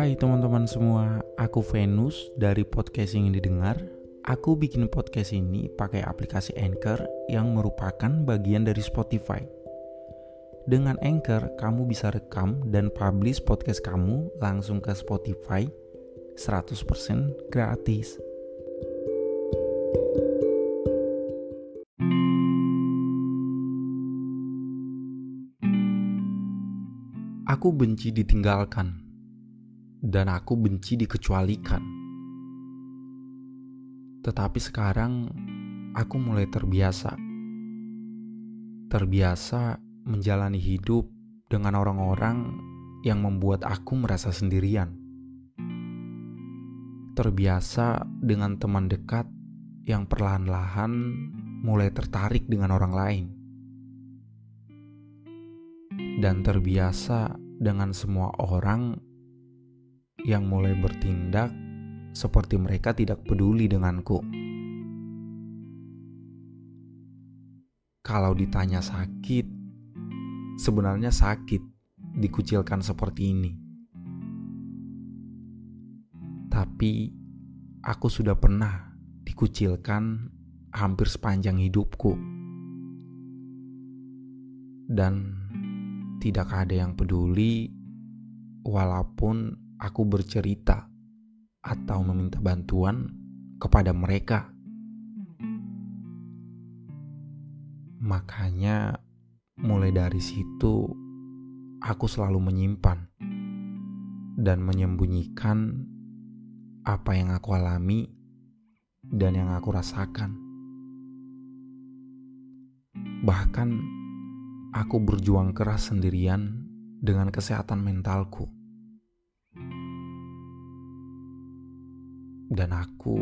Hai teman-teman semua, aku Venus dari podcast yang didengar. Aku bikin podcast ini pakai aplikasi Anchor yang merupakan bagian dari Spotify. Dengan Anchor, kamu bisa rekam dan publish podcast kamu langsung ke Spotify 100% gratis. Aku benci ditinggalkan dan aku benci dikecualikan. Tetapi sekarang aku mulai terbiasa. Terbiasa menjalani hidup dengan orang-orang yang membuat aku merasa sendirian. Terbiasa dengan teman dekat yang perlahan-lahan mulai tertarik dengan orang lain. Dan terbiasa dengan semua orang yang mulai bertindak seperti mereka tidak peduli denganku. Kalau ditanya sakit, sebenarnya sakit dikucilkan seperti ini. Tapi aku sudah pernah dikucilkan hampir sepanjang hidupku. Dan tidak ada yang peduli walaupun aku bercerita atau meminta bantuan kepada mereka. Makanya Mulai dari situ, aku selalu menyimpan dan menyembunyikan apa yang aku alami dan yang aku rasakan. Bahkan, aku berjuang keras sendirian dengan kesehatan mentalku, dan aku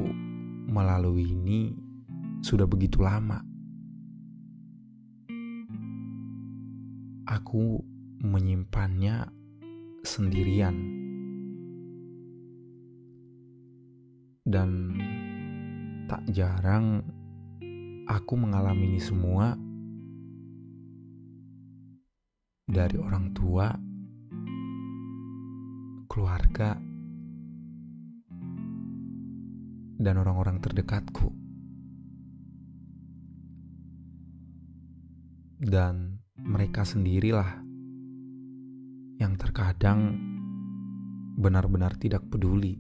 melalui ini sudah begitu lama. aku menyimpannya sendirian. Dan tak jarang aku mengalami ini semua dari orang tua, keluarga, dan orang-orang terdekatku. Dan mereka sendirilah yang terkadang benar-benar tidak peduli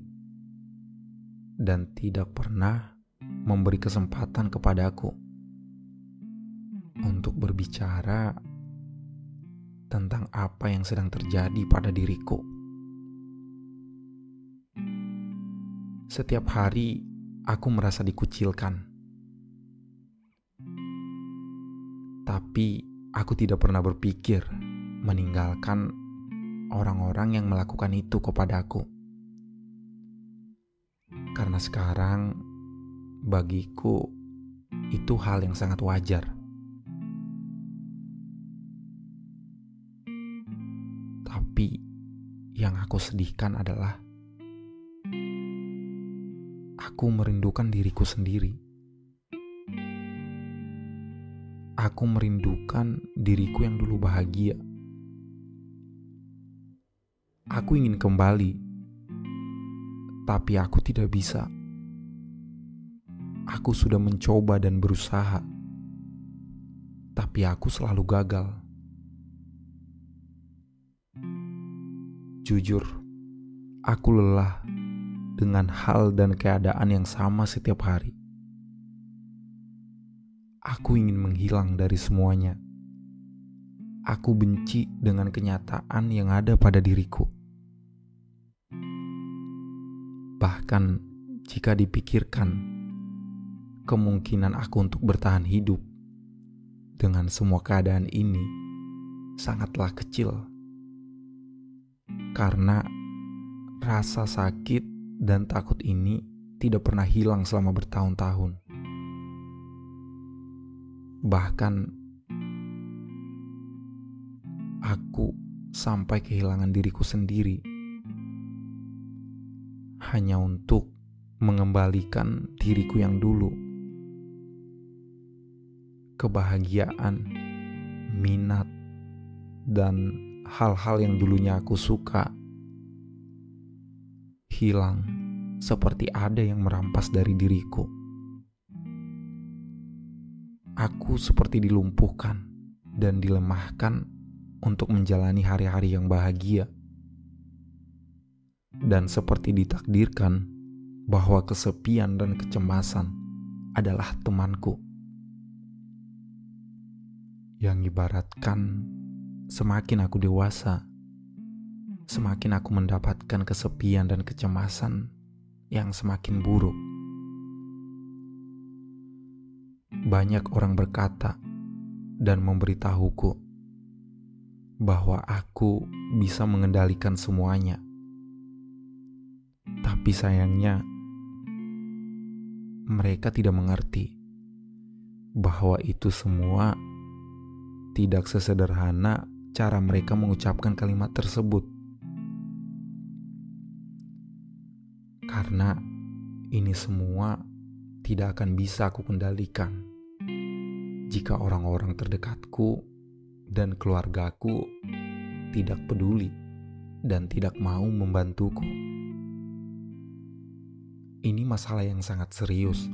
dan tidak pernah memberi kesempatan kepadaku untuk berbicara tentang apa yang sedang terjadi pada diriku. Setiap hari aku merasa dikucilkan, tapi Aku tidak pernah berpikir meninggalkan orang-orang yang melakukan itu kepadaku. Karena sekarang bagiku itu hal yang sangat wajar. Tapi yang aku sedihkan adalah aku merindukan diriku sendiri. Aku merindukan diriku yang dulu bahagia. Aku ingin kembali, tapi aku tidak bisa. Aku sudah mencoba dan berusaha, tapi aku selalu gagal. Jujur, aku lelah dengan hal dan keadaan yang sama setiap hari. Aku ingin menghilang dari semuanya. Aku benci dengan kenyataan yang ada pada diriku. Bahkan jika dipikirkan, kemungkinan aku untuk bertahan hidup dengan semua keadaan ini sangatlah kecil. Karena rasa sakit dan takut ini tidak pernah hilang selama bertahun-tahun. Bahkan aku sampai kehilangan diriku sendiri hanya untuk mengembalikan diriku yang dulu. Kebahagiaan, minat, dan hal-hal yang dulunya aku suka hilang seperti ada yang merampas dari diriku. Aku seperti dilumpuhkan dan dilemahkan untuk menjalani hari-hari yang bahagia. Dan seperti ditakdirkan bahwa kesepian dan kecemasan adalah temanku. Yang ibaratkan semakin aku dewasa, semakin aku mendapatkan kesepian dan kecemasan yang semakin buruk. Banyak orang berkata dan memberitahuku bahwa aku bisa mengendalikan semuanya. Tapi sayangnya, mereka tidak mengerti bahwa itu semua tidak sesederhana cara mereka mengucapkan kalimat tersebut. Karena ini semua tidak akan bisa aku kendalikan jika orang-orang terdekatku dan keluargaku tidak peduli dan tidak mau membantuku. Ini masalah yang sangat serius,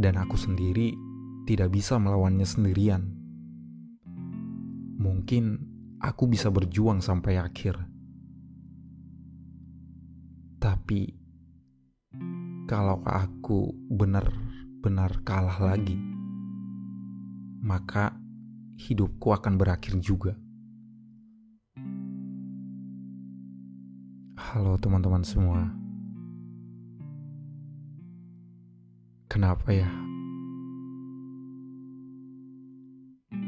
dan aku sendiri tidak bisa melawannya sendirian. Mungkin aku bisa berjuang sampai akhir tapi kalau aku benar-benar kalah lagi, maka hidupku akan berakhir juga. Halo teman-teman semua. Kenapa ya?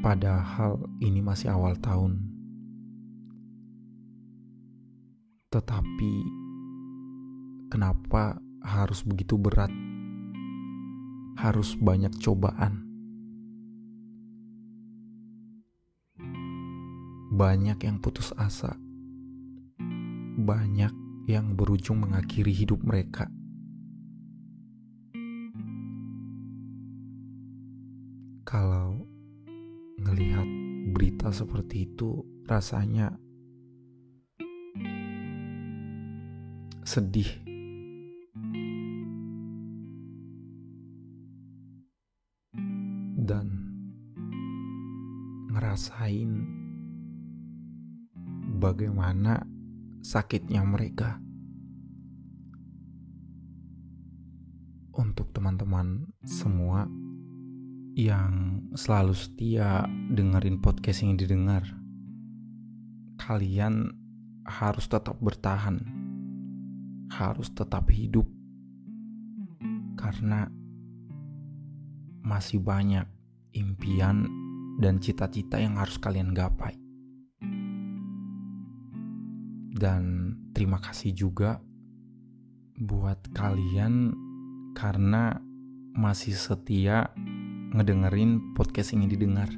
Padahal ini masih awal tahun. Tetapi Kenapa harus begitu berat? Harus banyak cobaan. Banyak yang putus asa. Banyak yang berujung mengakhiri hidup mereka. Kalau ngelihat berita seperti itu, rasanya sedih ngerasain bagaimana sakitnya mereka. Untuk teman-teman semua yang selalu setia dengerin podcast yang didengar, kalian harus tetap bertahan, harus tetap hidup, karena masih banyak impian dan cita-cita yang harus kalian gapai. Dan terima kasih juga buat kalian karena masih setia ngedengerin podcast ini didengar.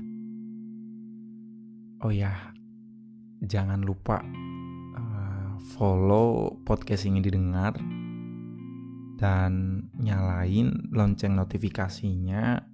Oh ya, jangan lupa uh, follow podcast ini didengar dan nyalain lonceng notifikasinya